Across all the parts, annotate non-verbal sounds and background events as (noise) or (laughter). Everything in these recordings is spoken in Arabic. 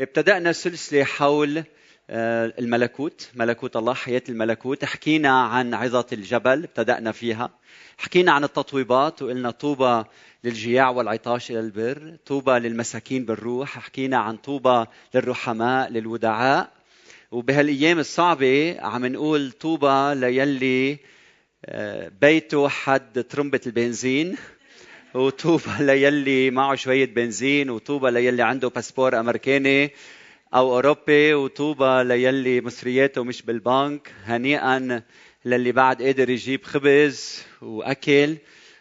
ابتدأنا سلسلة حول آه، الملكوت ملكوت الله حياة الملكوت. حكينا عن عظة الجبل ابتدأنا فيها. حكينا عن التطويبات وقلنا طوبى للجياع والعطاش إلى البر طوبى للمساكين بالروح. حكينا عن طوبى للرحماء للودعاء. وبهالأيام الصعبة عم نقول طوبى ليلي آه، بيته حد ترمبة البنزين. وطوبى (laughs) ليلي معه شوية بنزين وطوبى ليلي عنده باسبور أمريكاني أو أوروبي وطوبى ليلي مصرياته مش بالبنك. هنيئا للي بعد قادر يجيب خبز وأكل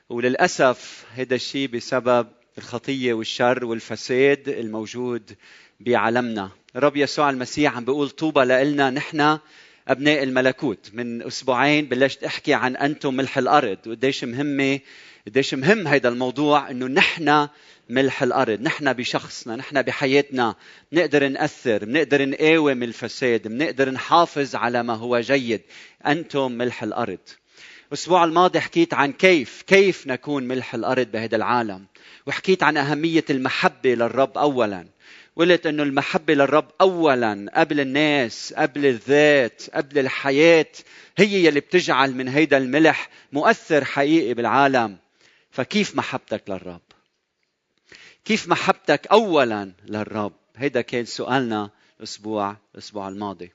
وللأسف هذا الشيء بسبب الخطية والشر والفساد الموجود بعالمنا. رب يسوع المسيح عم بيقول طوبى لنا نحن أبناء الملكوت. من أسبوعين بلشت أحكي عن أنتم ملح الأرض وقديش مهمة قديش مهم هذا الموضوع إنه نحن ملح الأرض نحن بشخصنا نحن بحياتنا بنقدر نأثر بنقدر نقاوم الفساد بنقدر نحافظ على ما هو جيد. أنتم ملح الأرض. الأسبوع الماضي حكيت عن كيف كيف نكون ملح الأرض بهذا العالم. وحكيت عن أهمية المحبة للرب اولا. قلت إنه المحبة للرب اولا قبل الناس قبل الذات قبل الحياة هي يلي بتجعل من هيدا الملح مؤثر حقيقي بالعالم. فكيف محبتك للرب؟ كيف محبتك اولا للرب؟ هيدا كان سؤالنا الأسبوع الأسبوع الماضي.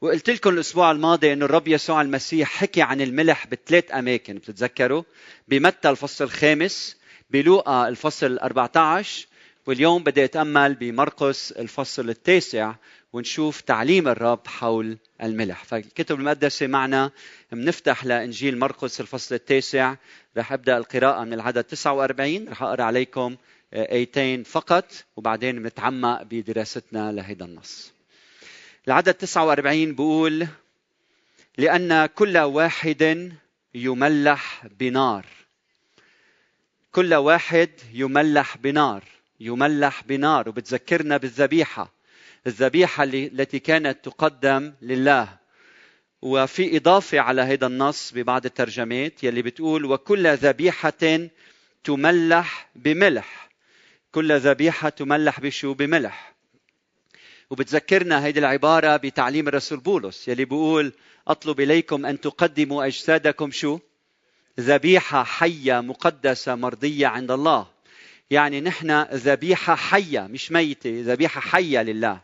وقلت لكم الأسبوع الماضي إنه الرب يسوع المسيح حكي عن الملح بثلاث أماكن بتتذكروا؟ بمتى الفصل الخامس؟ بلوقا الفصل 14 واليوم بدي أتأمل بمرقس الفصل التاسع ونشوف تعليم الرب حول الملح. فالكتب المقدسة معنا بنفتح لإنجيل مرقس الفصل التاسع. رح أبدأ القراءة من العدد 49 رح أقرأ عليكم آيتين فقط وبعدين بنتعمق بدراستنا لهذا النص. العدد 49 بيقول لأن كل واحد يملح بنار. كل واحد يملح بنار. يملح بنار وبتذكرنا بالذبيحة. الذبيحة التي كانت تقدم لله. وفي إضافة على هذا النص ببعض الترجمات يلي بتقول وكل ذبيحة تملح بملح. كل ذبيحة تملح بشو؟ بملح. وبتذكرنا هذه العبارة بتعليم الرسول بولس يلي بيقول أطلب إليكم أن تقدموا أجسادكم شو؟ ذبيحة حية مقدسة مرضية عند الله. يعني نحن ذبيحة حية مش ميتة ذبيحة حية لله.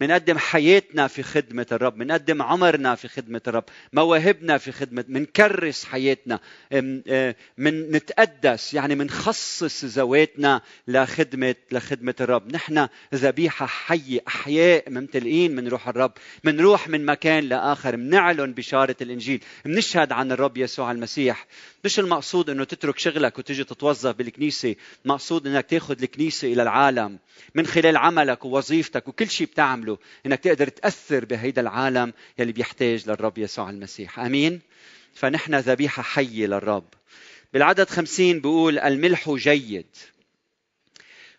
منقدم حياتنا في خدمة الرب منقدم عمرنا في خدمة الرب مواهبنا في خدمة منكرس حياتنا آه، من نتقدس يعني منخصص ذواتنا لخدمة لخدمة الرب. نحن ذبيحة حية أحياء ممتلئين من روح الرب منروح من مكان لآخر منعلن بشارة الإنجيل منشهد عن الرب يسوع المسيح. مش المقصود إنه تترك شغلك وتجي تتوظف بالكنيسة مقصود إنك تاخذ الكنيسة إلى العالم من خلال عملك ووظيفتك وكل شيء بتعمله إنك تقدر تأثر بهيدا العالم يلي بيحتاج للرب يسوع المسيح. آمين؟ فنحن ذبيحة حية للرب. بالعدد خمسين بيقول الملح جيد.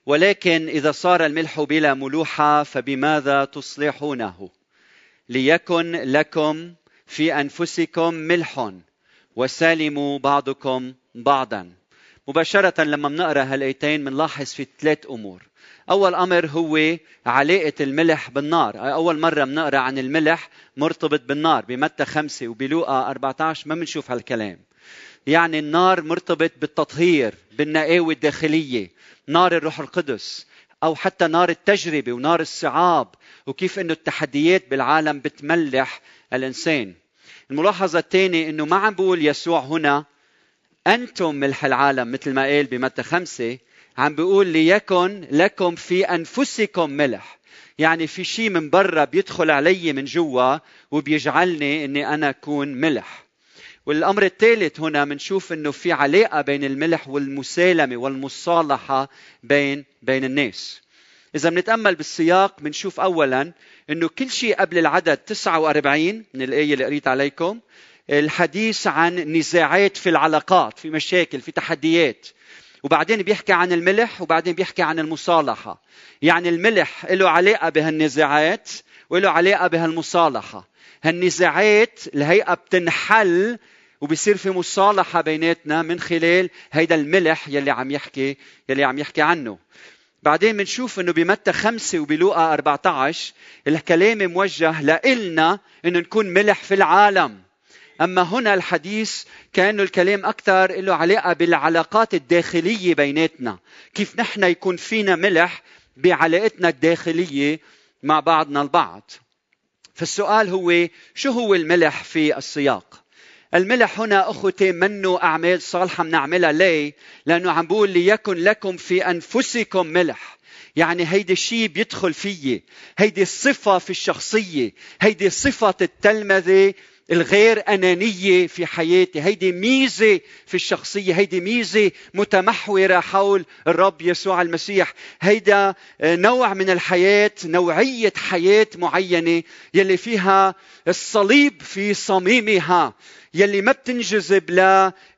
ولكن إذا صار الملح بلا ملوحة فبماذا تصلحونه؟ ليكن لكم في أنفسكم ملح وسالموا بعضكم بعضا. مباشرة لما بنقرأ هالآيتين بنلاحظ في ثلاث أمور. أول أمر هو علاقة الملح بالنار، أول مرة بنقرأ عن الملح مرتبط بالنار بمتى خمسة وبلوقا 14 ما بنشوف هالكلام. يعني النار مرتبط بالتطهير، بالنقاوة الداخلية، نار الروح القدس، أو حتى نار التجربة ونار الصعاب، وكيف إنه التحديات بالعالم بتملح الإنسان. الملاحظة الثانية أنه ما عم بقول يسوع هنا أنتم ملح العالم مثل ما قال بمتى خمسة عم بيقول ليكن لكم في أنفسكم ملح. يعني في شيء من برا بيدخل علي من جوا وبيجعلني إني أنا أكون ملح. والأمر الثالث هنا بنشوف إنه في علاقة بين الملح والمسالمة والمصالحة بين بين الناس. إذا بنتأمل بالسياق بنشوف اولا إنه كل شيء قبل العدد 49 من الآية اللي قريت عليكم الحديث عن نزاعات في العلاقات في مشاكل في تحديات. وبعدين بيحكي عن الملح وبعدين بيحكي عن المصالحة. يعني الملح له علاقة بهالنزاعات وله علاقة بهالمصالحة. هالنزاعات الهيئة بتنحل وبصير في مصالحة بيناتنا من خلال هيدا الملح يلي عم يحكي يلي عم يحكي عنه. بعدين بنشوف إنه بمتى خمسة وبلوقا 14 الكلام موجه لإلنا إنه نكون ملح في العالم. أما هنا الحديث كانه الكلام أكثر له علاقة بالعلاقات الداخلية بيناتنا. كيف نحن يكون فينا ملح بعلاقتنا الداخلية مع بعضنا البعض؟ فالسؤال هو شو هو الملح في السياق؟ الملح هنا أخوتي منه أعمال صالحة بنعملها ليه؟ لأنه عم بقول ليكن لكم في أنفسكم ملح. يعني هيدي الشيء بيدخل فيي. هيدي الصفة في الشخصية. هيدي صفة التلمذة الغير أنانية في حياتي. هيدي ميزة في الشخصية هيدي ميزة متمحورة حول الرب يسوع المسيح. هيدا نوع من الحياة نوعية حياة معينة يلي فيها الصليب في صميمها. يلي ما بتنجذب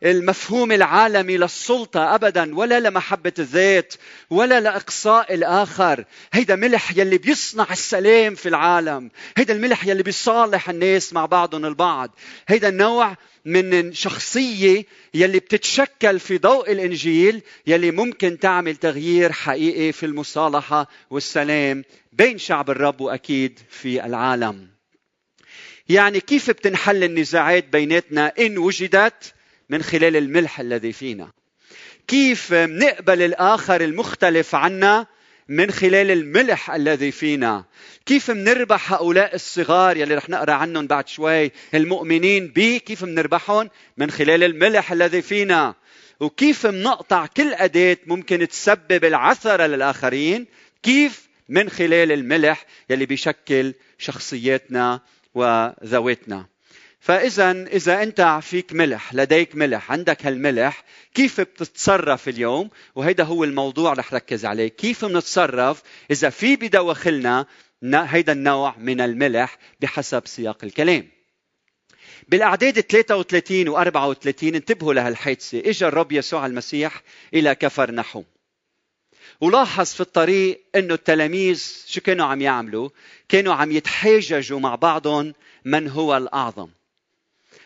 للمفهوم العالمي للسلطة أبدا ولا لمحبة الذات ولا لإقصاء الآخر. هيدا ملح يلي بيصنع السلام في العالم. هيدا الملح يلي بيصالح الناس مع بعضهم البعض. هيدا النوع من شخصية يلي بتتشكل في ضوء الإنجيل يلي ممكن تعمل تغيير حقيقي في المصالحة والسلام بين شعب الرب وأكيد في العالم. يعني كيف بتنحل النزاعات بيناتنا إن وجدت من خلال الملح الذي فينا؟ كيف نقبل الآخر المختلف عنا من خلال الملح الذي فينا؟ كيف منربح هؤلاء الصغار يلي رح نقرأ عنهم بعد شوي المؤمنين بي؟ كيف منربحهم من خلال الملح الذي فينا؟ وكيف منقطع كل أداة ممكن تسبب العثرة للآخرين؟ كيف من خلال الملح يلي بيشكل شخصياتنا وذواتنا فاذا إذا أنت فيك ملح لديك ملح عندك هالملح كيف بتتصرف اليوم؟ وهيدا هو الموضوع رح ركز عليه. كيف بنتصرف إذا في بدواخلنا هيدا النوع من الملح بحسب سياق الكلام؟ بالأعداد 33 و 34 انتبهوا لهالحادثة. اجى الرب يسوع المسيح إلى كفر نحو. ولاحظ في الطريق إنه التلاميذ شو كانوا عم يعملوا؟ كانوا عم يتحاججوا مع بعضهم من هو الأعظم.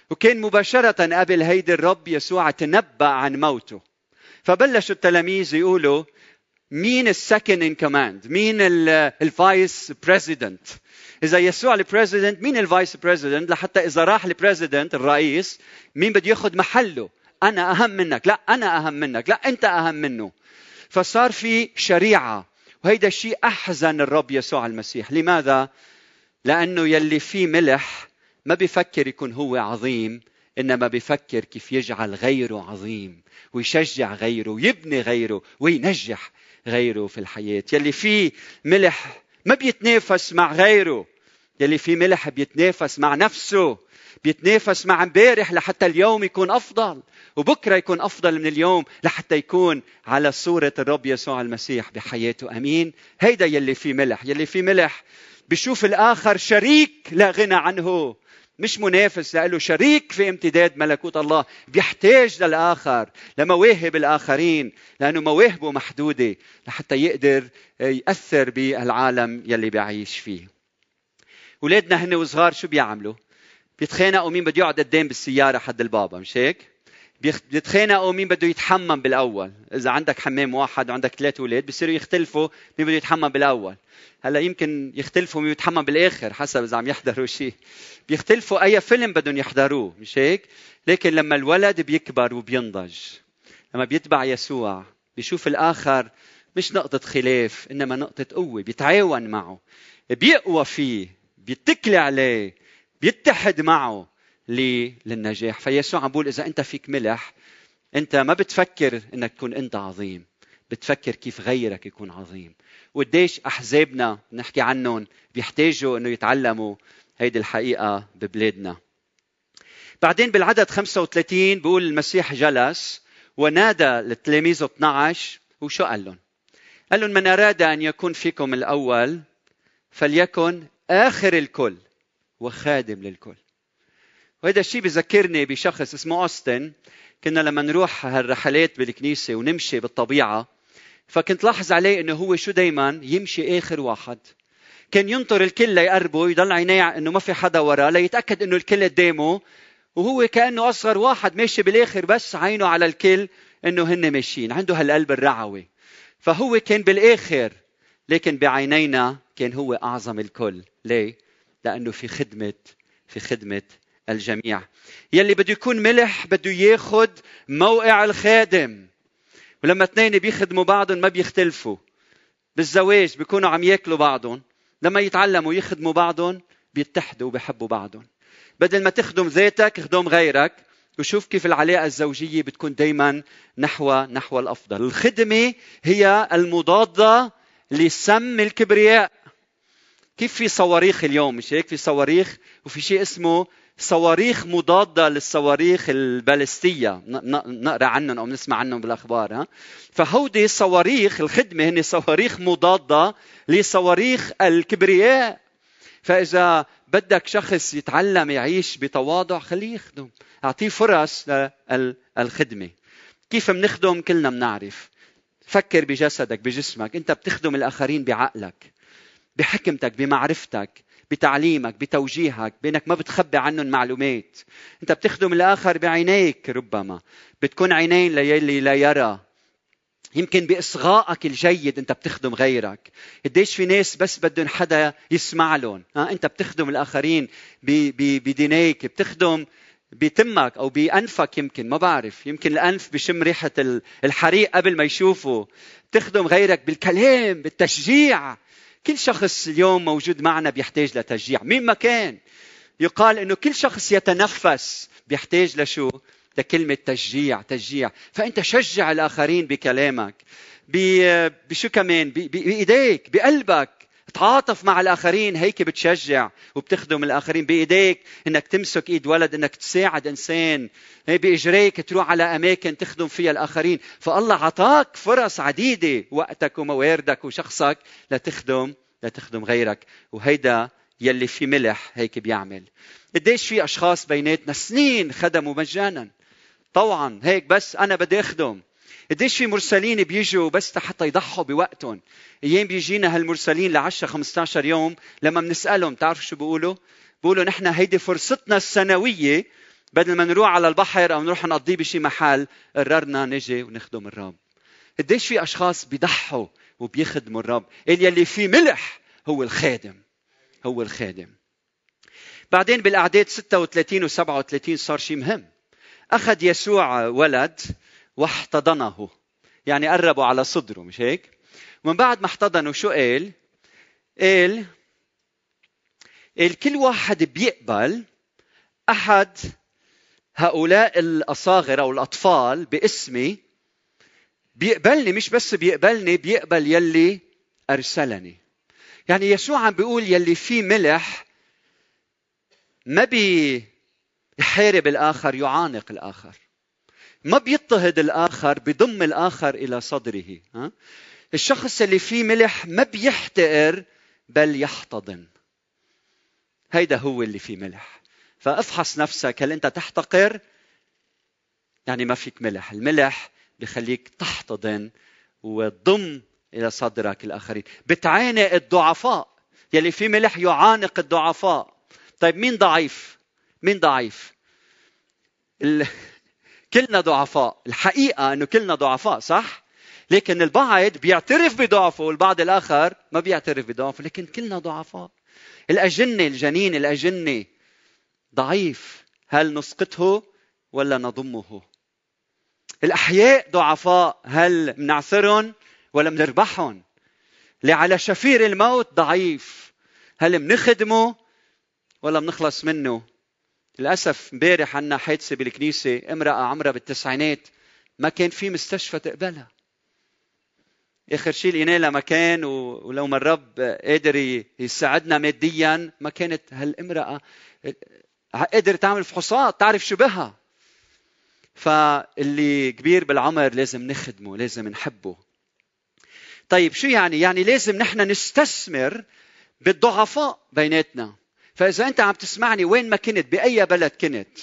وكان مباشرة قبل هيدي الرب يسوع تنبأ عن موته. فبلشوا التلاميذ يقولوا مين ال second in command؟ مين ال vice president؟ إذا يسوع ال president مين ال vice president لحتى إذا راح ال president الرئيس مين بده ياخذ محله؟ أنا أهم منك، لا أنا أهم منك، لا أنت أهم منه. فصار في شريعة. وهيدا الشيء أحزن الرب يسوع المسيح. لماذا؟ لأنه يلي فيه ملح ما بيفكر يكون هو عظيم إنما بيفكر كيف يجعل غيره عظيم ويشجع غيره ويبني غيره وينجح غيره في الحياة. يلي فيه ملح ما بيتنافس مع غيره. يلي فيه ملح بيتنافس مع نفسه. بيتنافس مع امبارح لحتى اليوم يكون أفضل. وبكرة يكون أفضل من اليوم لحتى يكون على صورة الرب يسوع المسيح بحياته. آمين. هيدا يلي فيه ملح. يلي فيه ملح بشوف الآخر شريك لا غنى عنه. مش منافس له شريك في امتداد ملكوت الله. بيحتاج للآخر لمواهب الآخرين لأنه مواهبه محدودة لحتى يقدر يأثر بالعالم يلي بيعيش فيه. أولادنا هن وصغار شو بيعملوا؟ بيتخانقوا مين بده يقعد قدام بالسيارة حد البابا مش هيك؟ بيتخانقوا مين بده يتحمم بالأول. إذا عندك حمام واحد وعندك ثلاث أولاد بصيروا يختلفوا مين بده يتحمم بالأول. هلأ يمكن يختلفوا مين يتحمم بالآخر حسب إذا عم يحضروا شيء بيختلفوا أي فيلم بدهم يحضروه مش هيك؟ لكن لما الولد بيكبر وبينضج لما بيتبع يسوع بيشوف الآخر مش نقطة خلاف إنما نقطة قوة بيتعاون معه بيقوى فيه بيتكلي عليه بيتحد معه. للنجاح. فيسوع عم بيقول إذا أنت فيك ملح أنت ما بتفكر إنك تكون أنت عظيم بتفكر كيف غيرك يكون عظيم. وقديش أحزابنا نحكي عنهم بيحتاجوا إنه يتعلموا هيدي الحقيقة ببلادنا. بعدين بالعدد 35 بيقول المسيح جلس ونادى للتلاميذ 12 وشو قال لهم؟ قال لهم من أراد أن يكون فيكم الأول فليكن آخر الكل وخادم للكل. وهذا الشيء بذكرني بشخص اسمه أوستن. كنا لما نروح هالرحلات بالكنيسة ونمشي بالطبيعة فكنت لاحظ عليه إنه هو شو دايما يمشي آخر واحد. كان ينطر الكل ليقربه يضل عينيه إنه ما في حدا وراه ليتأكد إنه الكل قدامه. وهو كأنه أصغر واحد ماشي بالآخر بس عينه على الكل إنه هن ماشيين عنده هالقلب الرعوي. فهو كان بالآخر لكن بعينينا كان هو أعظم الكل. ليه؟ لأنه في خدمة في خدمة الجميع. يلي بده يكون ملح بده ياخذ موقع الخادم. ولما اثنين بيخدموا بعضهم ما بيختلفوا. بالزواج بيكونوا عم ياكلوا بعضهم. لما يتعلموا يخدموا بعضهم بيتحدوا وبيحبوا بعضهم. بدل ما تخدم ذاتك خدم غيرك. وشوف كيف العلاقة الزوجية بتكون دايما نحو نحو الأفضل. الخدمة هي المضادة لسم الكبرياء. كيف في صواريخ اليوم؟ مش هيك؟ في صواريخ وفي شيء اسمه صواريخ مضادة للصواريخ البالستية. نقرأ عنهم أو نسمع عنهم بالأخبار ها؟ فهودي الصواريخ الخدمة هن صواريخ مضادة لصواريخ الكبرياء. فإذا بدك شخص يتعلم يعيش بتواضع خليه يخدم. أعطيه فرص للخدمة كيف بنخدم كلنا بنعرف فكر بجسدك بجسمك. أنت بتخدم الآخرين بعقلك بحكمتك بمعرفتك. بتعليمك بتوجيهك بأنك ما بتخبي عنهم معلومات. أنت بتخدم الآخر بعينيك ربما. بتكون عينين ليلي لا يرى. يمكن بإصغائك الجيد أنت بتخدم غيرك. قديش في ناس بس بدهم حدا يسمع لهم؟ ها أنت بتخدم الآخرين بدينيك بتخدم بتمك أو بأنفك يمكن ما بعرف. يمكن الأنف بشم ريحة الحريق قبل ما يشوفه تخدم غيرك بالكلام بالتشجيع. كل شخص اليوم موجود معنا بيحتاج لتشجيع. مين ما كان يقال إنه كل شخص يتنفس بيحتاج لشو؟ لكلمة تشجيع تشجيع. فأنت شجع الآخرين بكلامك بشو كمان؟ بإيديك بقلبك. تعاطف مع الآخرين هيك بتشجع وبتخدم الآخرين بإيديك إنك تمسك إيد ولد إنك تساعد إنسان بإجريك تروح على أماكن تخدم فيها الآخرين. فالله عطاك فرص عديدة وقتك ومواردك وشخصك لتخدم لتخدم غيرك. وهيدا يلي في ملح هيك بيعمل. قديش في أشخاص بيناتنا سنين خدموا مجانا. طوعا هيك بس أنا بدي أخدم. قديش في مرسلين بيجوا بس حتى يضحوا بوقتهم. أيام بيجينا هالمرسلين ل 10 15 يوم لما بنسألهم تعرفوا شو بيقولوا؟ بيقولوا نحن هيدي فرصتنا السنوية بدل ما نروح على البحر أو نروح نقضيه بشي محل قررنا نجي ونخدم الرب. قديش في أشخاص بيضحوا وبيخدموا الرب. قال يلي في ملح هو الخادم. هو الخادم. بعدين بالأعداد 36 و 37 صار شيء مهم. أخذ يسوع ولد واحتضنه. يعني قربوا على صدره مش هيك؟ ومن بعد ما احتضنه شو قال؟ قال قال كل واحد بيقبل أحد هؤلاء الأصاغر أو الأطفال باسمي. بيقبلني مش بس بيقبلني بيقبل يلي أرسلني. يعني يسوع عم بيقول يلي في ملح ما بيحارب الآخر يعانق الآخر. ما بيضطهد الآخر بضم الآخر إلى صدره ها؟ الشخص اللي فيه ملح ما بيحتقر بل يحتضن. هيدا هو اللي فيه ملح. فأفحص نفسك هل أنت تحتقر؟ يعني ما فيك ملح. الملح بخليك تحتضن وتضم إلى صدرك الآخرين. بتعانق الضعفاء. يلي في ملح يعانق الضعفاء. طيب مين ضعيف؟ مين ضعيف؟ كلنا ضعفاء. الحقيقة أنه كلنا ضعفاء صح؟ لكن البعض بيعترف بضعفه والبعض الآخر ما بيعترف بضعفه لكن كلنا ضعفاء. الأجنة الجنين الأجنة ضعيف. هل نسقطه ولا نضمه؟ الأحياء ضعفاء. هل منعثرهم ولا منربحهم؟ اللي على شفير الموت ضعيف. هل منخدمه ولا منخلص منه؟ للأسف امبارح عنا حادثة بالكنيسة امرأة عمرها بالتسعينات ما كان في مستشفى تقبلها. آخر شيء لقينا لها مكان ولو ما الرب قادر يساعدنا ماديا ما كانت هالامرأة قدرت تعمل فحوصات تعرف شو بها. فاللي كبير بالعمر لازم نخدمه لازم نحبه. طيب شو يعني؟ يعني لازم نحن نستثمر بالضعفاء بيناتنا. فإذا أنت عم تسمعني وين ما كنت؟ بأي بلد كنت؟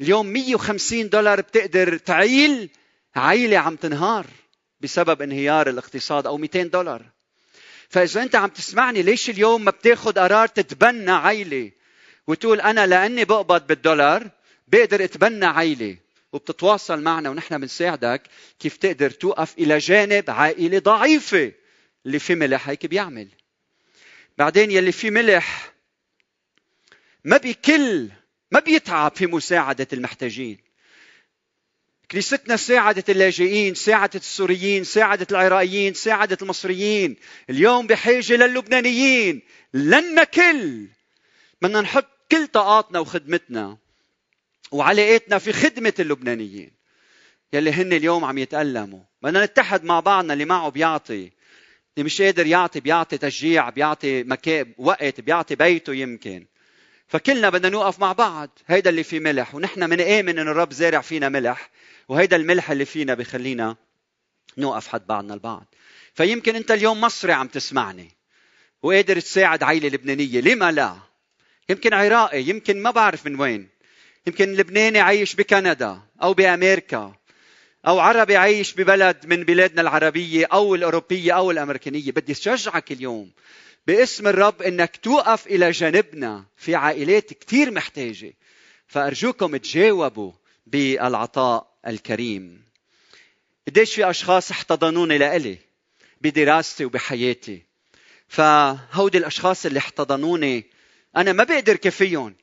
اليوم 150 دولار بتقدر تعيل؟ عيلة عم تنهار بسبب انهيار الاقتصاد أو 200 دولار. فإذا أنت عم تسمعني ليش اليوم ما بتاخذ قرار تتبنى عيلة؟ وتقول أنا لأني بقبض بالدولار بقدر اتبنى عيلة. وبتتواصل معنا ونحن بنساعدك كيف تقدر توقف إلى جانب عائلة ضعيفة اللي في ملح هيك بيعمل. بعدين يلي في ملح ما بيكل ما بيتعب في مساعدة المحتاجين. كنيستنا ساعدت اللاجئين ساعدت السوريين ساعدت العراقيين ساعدت المصريين. اليوم بحاجة للبنانيين لن نكل. بدنا نحط كل طاقاتنا وخدمتنا وعلاقاتنا في خدمة اللبنانيين. يلي هن اليوم عم يتألموا. بدنا نتحد مع بعضنا اللي معه بيعطي. اللي مش قادر يعطي بيعطي تشجيع بيعطي مكان وقت بيعطي بيته يمكن. فكلنا بدنا نوقف مع بعض. هيدا اللي فيه ملح ونحن منآمن إن الرب زارع فينا ملح وهيدا الملح اللي فينا بخلينا نوقف حد بعضنا البعض. فيمكن أنت اليوم مصري عم تسمعني وقادر تساعد عائله لبنانية. لما لا؟ يمكن عراقي يمكن ما بعرف من وين. يمكن لبناني عايش بكندا أو بأمريكا أو عربي عايش ببلد من بلادنا العربية أو الأوروبية أو الأمريكانية. بدي أشجعك اليوم باسم الرب إنك توقف إلى جانبنا في عائلات كثير محتاجة. فأرجوكم تجاوبوا بالعطاء الكريم. قديش في أشخاص احتضنوني لإلي بدراستي وبحياتي. فهودي الأشخاص اللي احتضنوني أنا ما بقدر كفيهم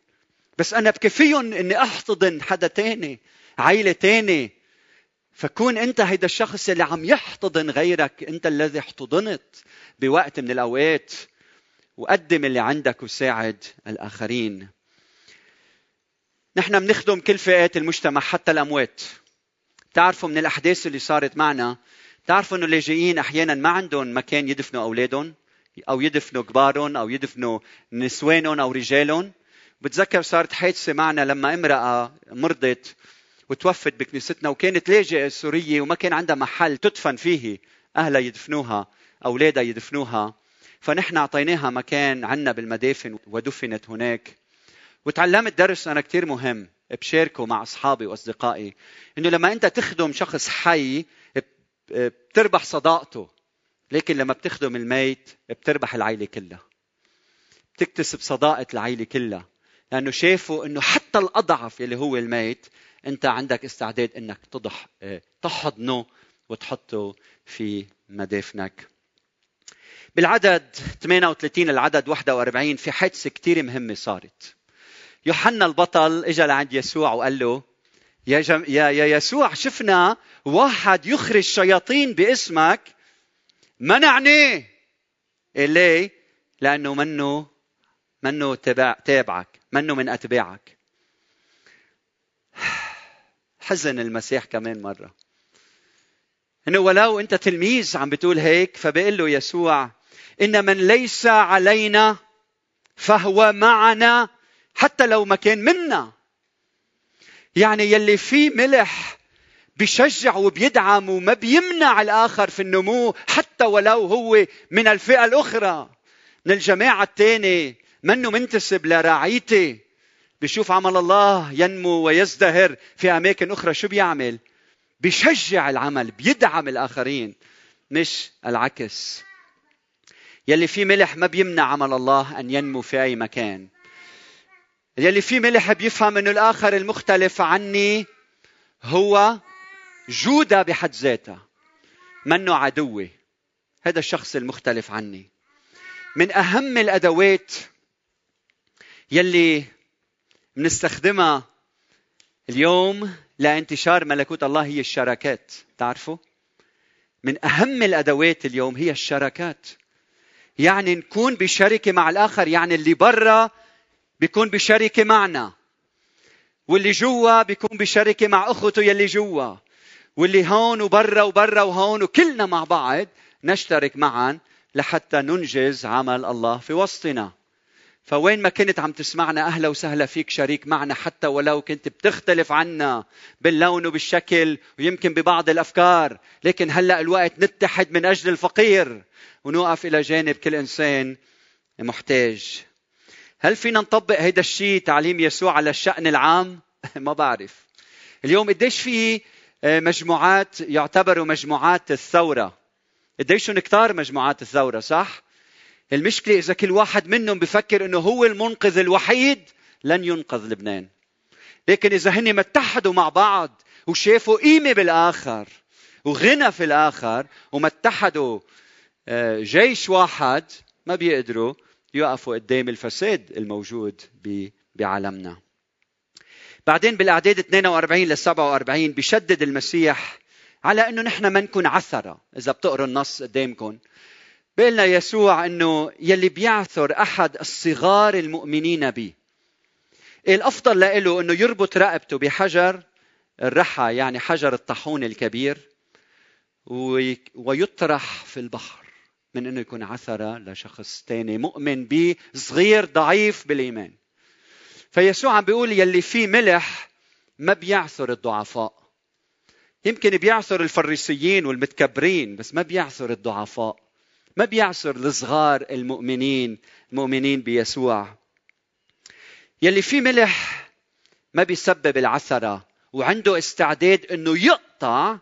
بس أنا بكفيهم إني أحتضن حدا تاني عيلة تاني فكون انت هيدا الشخص اللي عم يحتضن غيرك انت الذي احتضنت بوقت من الأوقات وقدم اللي عندك وساعد الآخرين. نحن بنخدم كل فئات المجتمع حتى الأموات. تعرفوا من الأحداث اللي صارت معنا تعرفوا إنه اللاجئين أحيانا ما عندهم مكان يدفنوا أولادهم أو يدفنوا كبارهم أو يدفنوا نسوانهم أو رجالهم. بتذكر صارت حادثة معنا لما امرأة مرضت وتوفت بكنيستنا وكانت لاجئه سورية وما كان عندها محل تدفن فيه أهلها يدفنوها أولادها يدفنوها. فنحن أعطيناها مكان عنا بالمدافن ودفنت هناك. وتعلمت درس أنا كثير مهم بشاركه مع أصحابي وأصدقائي إنه لما أنت تخدم شخص حي بتربح صداقته لكن لما بتخدم الميت بتربح العيلة كلها. بتكتسب صداقة العيلة كلها لأنه شافوا إنه حتى الأضعف يلي هو الميت انت عندك استعداد انك تضح تحضنه وتحطه في مدافنك. بالعدد 38 العدد 41 في حادثه كثير مهمة صارت. يوحنا البطل اجى لعند يسوع وقال له يا, جم... يا يا يسوع شفنا واحد يخرج شياطين باسمك منعناه ليه؟ لأنه منه منه تبع تابعك منه من أتباعك. حزن المسيح كمان مرة. إنه ولو أنت تلميذ عم بتقول هيك فبيقول له يسوع إن من ليس علينا فهو معنا حتى لو ما كان منا. يعني يلي فيه ملح بيشجع وبيدعم وما بيمنع الآخر في النمو حتى ولو هو من الفئة الأخرى. من الجماعة الثانية منه منتسب لراعيتي بيشوف عمل الله ينمو ويزدهر في أماكن أخرى. شو بيعمل؟ بيشجع العمل بيدعم الآخرين مش العكس. يلي فيه ملح ما بيمنع عمل الله أن ينمو في أي مكان. يلي فيه ملح بيفهم إنه الآخر المختلف عني هو جودة بحد ذاتها منه عدوي. هذا الشخص المختلف عني. من أهم الأدوات يلي بنستخدمها اليوم لانتشار ملكوت الله هي الشراكات. تعرفوا؟ من أهم الأدوات اليوم هي الشراكات. يعني نكون بشركة مع الآخر يعني اللي برا بيكون بشركة معنا. واللي جوا بيكون بشركة مع أخته يلي جوا. واللي هون وبرا وبرا وهون وكلنا مع بعض نشترك معا لحتى ننجز عمل الله في وسطنا. فوين ما كنت عم تسمعنا أهلا وسهلا فيك شريك معنا حتى ولو كنت بتختلف عنا باللون وبالشكل ويمكن ببعض الأفكار لكن هلأ الوقت نتحد من أجل الفقير ونوقف إلى جانب كل إنسان محتاج هل فينا نطبق هيدا الشيء تعليم يسوع على الشأن العام؟ (laughs) ما بعرف. اليوم قديش في آه، مجموعات يعتبروا مجموعات الثورة. قديش كتار مجموعات الثورة صح؟ المشكلة إذا كل واحد منهم بفكر إنه هو المنقذ الوحيد لن ينقذ لبنان. لكن إذا هن اتحدوا مع بعض وشافوا قيمة بالآخر وغنى في الآخر وما اتحدوا آه، جيش واحد ما بيقدروا يقفوا قدام الفساد الموجود بعالمنا بعدين بالأعداد 42 ل 47 بيشدد المسيح على إنه نحن ما نكون عثرة إذا بتقروا النص قدامكم بيقول يسوع إنه يلي بيعثر أحد الصغار المؤمنين به الأفضل له إنه يربط رقبته بحجر الرحى يعني حجر الطاحون الكبير ويطرح في البحر من إنه يكون عثره لشخص ثاني مؤمن به صغير ضعيف بالإيمان. فيسوع عم بيقول يلي فيه ملح ما بيعثر الضعفاء. يمكن بيعثر الفريسيين والمتكبرين بس ما بيعثر الضعفاء. ما بيعثر الصغار المؤمنين المؤمنين بيسوع؟ يلي فيه ملح ما بيسبب العثرة وعنده استعداد إنه يقطع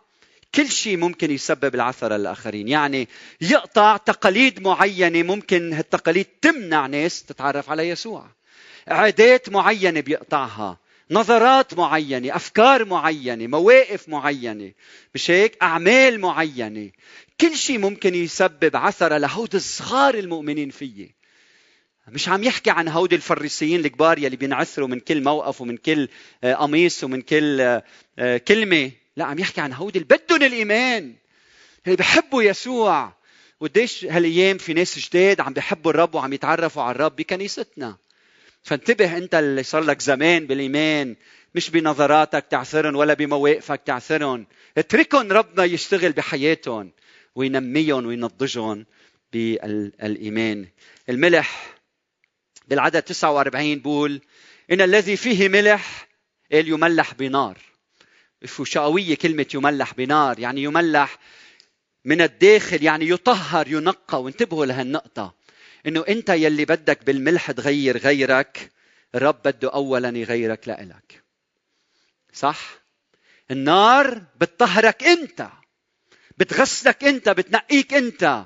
كل شيء ممكن يسبب العثرة للآخرين. يعني يقطع تقاليد معينة ممكن هالتقاليد تمنع ناس تتعرف على يسوع. عادات معينة بيقطعها نظرات معينة أفكار معينة مواقف معينة مش هيك؟ أعمال معينة. كل شيء ممكن يسبب عثرة لهود الصغار المؤمنين فيه. مش عم يحكي عن هود الفريسيين الكبار يلي بينعثروا من كل موقف ومن كل آه، قميص ومن كل آه، آه، كلمة. لا عم يحكي عن هود اللي بدهم الإيمان اللي بحبوا يسوع. وقديش هالأيام في ناس جداد عم بيحبوا الرب وعم يتعرفوا على الرب بكنيستنا. فانتبه انت اللي صار لك زمان بالإيمان. مش بنظراتك تعثرن ولا بمواقفك تعثرن. اتركهم ربنا يشتغل بحياتهم. وينميهم وينضجهم بالإيمان. الملح بالعدد 49 بقول إن الذي فيه ملح قال يملح بنار. شو شقوية كلمة يملح بنار يعني يملح من الداخل يعني يطهر ينقى وانتبهوا لهالنقطة إنه أنت يلي بدك بالملح تغير غيرك الرب بده اولا يغيرك لإلك. صح؟ النار بتطهرك أنت. بتغسلك انت بتنقيك انت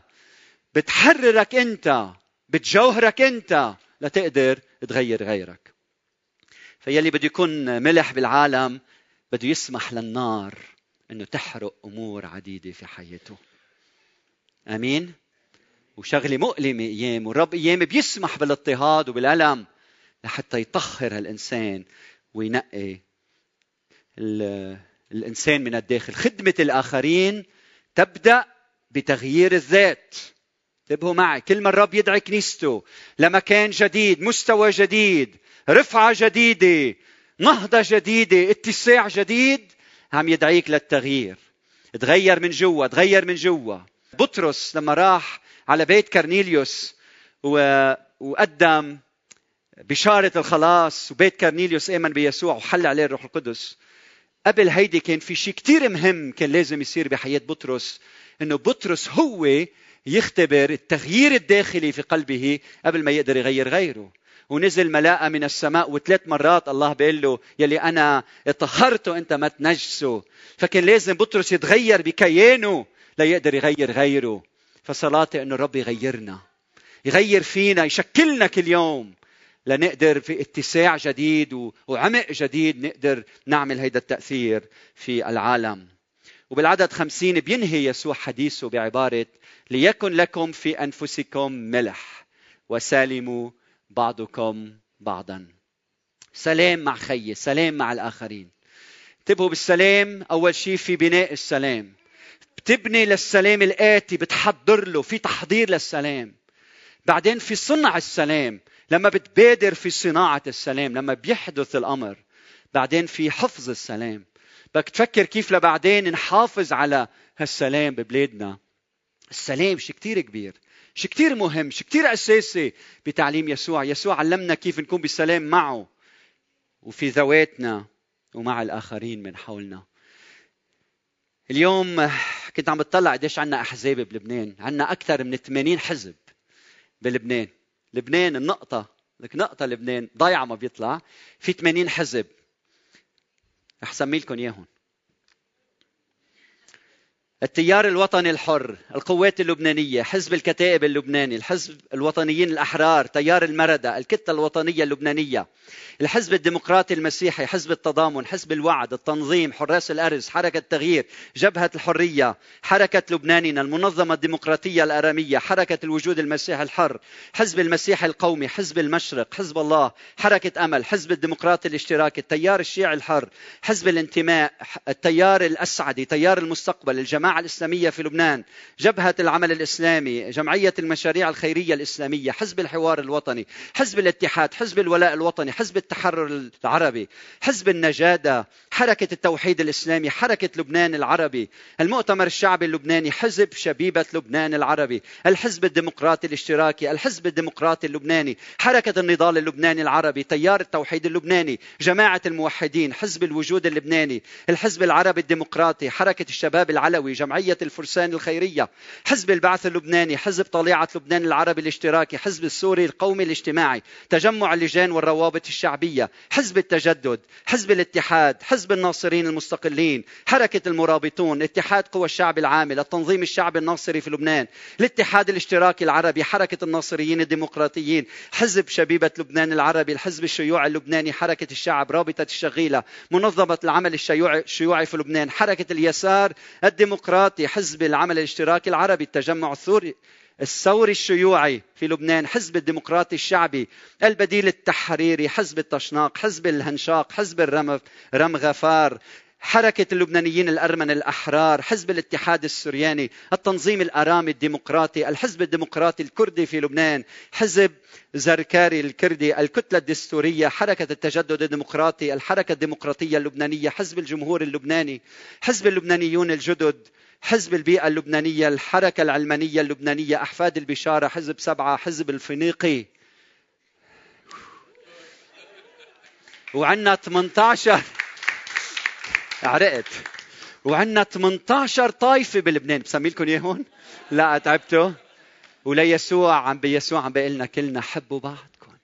بتحررك انت بتجوهرك انت لتقدر تغير غيرك. فيلي بده يكون ملح بالعالم بده يسمح للنار إنه تحرق أمور عديدة في حياته. آمين؟ وشغلة مؤلمة أيام والرب أيام بيسمح بالاضطهاد وبالألم لحتى يطهر هالإنسان وينقي الإنسان من الداخل. خدمة الآخرين تبدأ بتغيير الذات. انتبهوا معي كل الرب يدعي كنيسته لمكان جديد مستوى جديد رفعة جديدة نهضة جديدة اتساع جديد عم يدعيك للتغيير. تغير من جوا تغير من جوا. بطرس لما راح على بيت كرنيليوس و... وقدم بشارة الخلاص وبيت كرنيليوس آمن بيسوع وحل عليه الروح القدس قبل هيدي كان في شيء كتير مهم كان لازم يصير بحياة بطرس إنه بطرس هو يختبر التغيير الداخلي في قلبه قبل ما يقدر يغير غيره. ونزل ملاءة من السماء وثلاث مرات الله بيقول له يلي أنا طهرته أنت ما تنجسه. فكان لازم بطرس يتغير بكيانه ليقدر يغير غيره. فصلاتي أنه الرب يغيرنا يغير فينا يشكلنا كل يوم. لنقدر في اتساع جديد وعمق جديد نقدر نعمل هيدا التأثير في العالم. وبالعدد خمسين بينهي يسوع حديثه بعبارة ليكن لكم في أنفسكم ملح وسالموا بعضكم بعضا. سلام مع خيي سلام مع الآخرين. انتبهوا بالسلام أول شيء في بناء السلام. بتبني للسلام الآتي بتحضر له في تحضير للسلام. بعدين في صنع السلام. لما بتبادر في صناعة السلام لما بيحدث الأمر بعدين في حفظ السلام. بدك تفكر كيف لبعدين نحافظ على هالسلام ببلادنا. السلام شيء كتير كبير شيء كتير مهم شيء كتير أساسي بتعليم يسوع. يسوع علمنا كيف نكون بسلام معه وفي ذواتنا ومع الآخرين من حولنا. اليوم كنت عم بتطلع قديش عنا أحزاب بلبنان عنا أكثر من 80 حزب بلبنان. لبنان النقطة لك نقطة لبنان ضايعة ما بيطلع. في 80 حزب. رح سمي لكم إياهم. التيار الوطني الحر القوات اللبنانية حزب الكتائب اللبناني الحزب الوطنيين الأحرار تيار المردة الكتلة الوطنية اللبنانية الحزب الديمقراطي المسيحي حزب التضامن حزب الوعد التنظيم حراس الأرز حركة التغيير جبهة الحرية حركة لبناننا المنظمة الديمقراطية الأرامية حركة الوجود المسيحي الحر حزب المسيحي القومي حزب المشرق حزب الله حركة أمل حزب الديمقراطي الاشتراكي التيار الشيعي الحر حزب الانتماء التيار الأسعدي تيار المستقبل الجماعة الإسلامية في لبنان جبهة العمل الإسلامي جمعية المشاريع الخيرية الإسلامية حزب الحوار الوطني حزب الاتحاد حزب الولاء الوطني حزب التحرر العربي حزب النجادة حركة التوحيد الإسلامي حركة لبنان العربي المؤتمر الشعبي اللبناني حزب شبيبة لبنان العربي الحزب الديمقراطي الاشتراكي الحزب الديمقراطي اللبناني حركة النضال اللبناني العربي تيار التوحيد اللبناني جماعة الموحدين حزب الوجود اللبناني الحزب العربي الديمقراطي حركة الشباب العلوي جمعية الفرسان الخيرية حزب البعث اللبناني حزب طليعة لبنان العربي الاشتراكي حزب السوري القومي الاجتماعي تجمع اللجان والروابط الشعبية حزب التجدد حزب الاتحاد حزب الناصرين المستقلين حركة المرابطون اتحاد قوى الشعب العامل التنظيم الشعبي الناصري في لبنان الاتحاد الاشتراكي العربي حركة الناصريين الديمقراطيين حزب شبيبة لبنان العربي الحزب الشيوعي اللبناني حركة الشعب رابطة الشغيلة منظمة العمل الشيوعي في لبنان حركة اليسار الديمقراطي حزب العمل الاشتراكي العربي التجمع الثوري الثوري الشيوعي في لبنان حزب الديمقراطي الشعبي البديل التحريري حزب التشناق حزب الهنشاق حزب الرم رم غفار حركة اللبنانيين الأرمن الأحرار حزب الاتحاد السرياني التنظيم الأرامي الديمقراطي الحزب الديمقراطي الكردي في لبنان حزب زركاري الكردي الكتلة الدستورية حركة التجدد الديمقراطي الحركة الديمقراطية اللبنانية حزب الجمهور اللبناني حزب اللبنانيون الجدد. حزب البيئة اللبنانية الحركة العلمانية اللبنانية أحفاد البشارة حزب سبعة حزب الفينيقي وعندنا 18 عرقت. وعندنا 18 طائفة بلبنان. بسمي لكم اياهم؟ لا تعبتوا؟ وليسوع عم بيسوع عم بيقول لنا كلنا حبوا بعضكم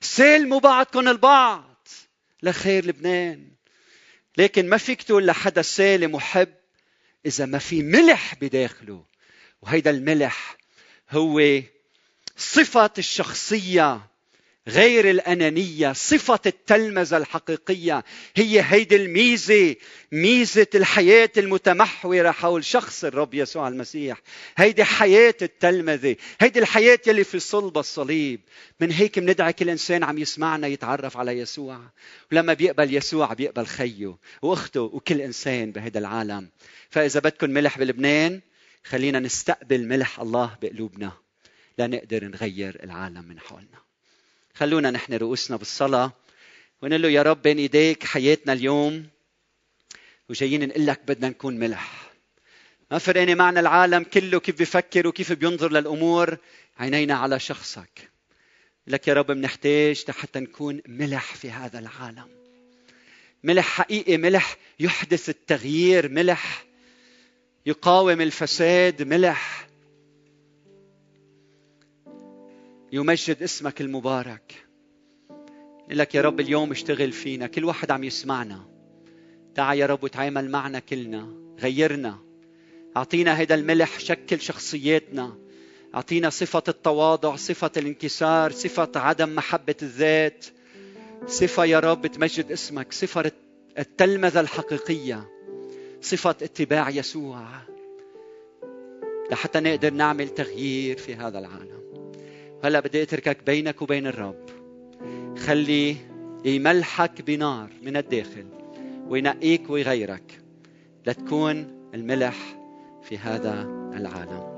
سلموا بعضكم البعض لخير لبنان. لكن ما فيك تقول لحدا سالم وحب. إذا ما في ملح بداخله. وهيدا الملح هو صفة الشخصية غير الأنانية صفة التلمذة الحقيقية هي هيدي الميزة ميزة الحياة المتمحورة حول شخص الرب يسوع المسيح. هيدي حياة التلمذة هيدي الحياة يلي في صلب الصليب. من هيك بندعي كل إنسان عم يسمعنا يتعرف على يسوع. ولما بيقبل يسوع بيقبل خيه وأخته وكل إنسان بهذا العالم. فإذا بدكم ملح بلبنان خلينا نستقبل ملح الله بقلوبنا لنقدر نغير العالم من حولنا. خلونا نحن رؤوسنا بالصلاة. ونقول له يا رب بين إيديك حياتنا اليوم وجايين نقول لك بدنا نكون ملح. ما فرقانة معنا العالم كله كيف بيفكر وكيف بينظر للأمور. عينينا على شخصك. لك يا رب بنحتاج حتى نكون ملح في هذا العالم. ملح حقيقي ملح يحدث التغيير ملح يقاوم الفساد ملح يمجد اسمك المبارك. لك يا رب اليوم اشتغل فينا كل واحد عم يسمعنا. تعا يا رب وتعامل معنا كلنا غيرنا. أعطينا هذا الملح شكل شخصياتنا. أعطينا صفة التواضع صفة الانكسار صفة عدم محبة الذات. صفة يا رب تمجد اسمك صفة التلمذة الحقيقية صفة اتباع يسوع. لحتى نقدر نعمل تغيير في هذا العالم. هلا بدي اتركك بينك وبين الرب. خلي يملحك بنار من الداخل وينقيك ويغيرك لتكون الملح في هذا العالم.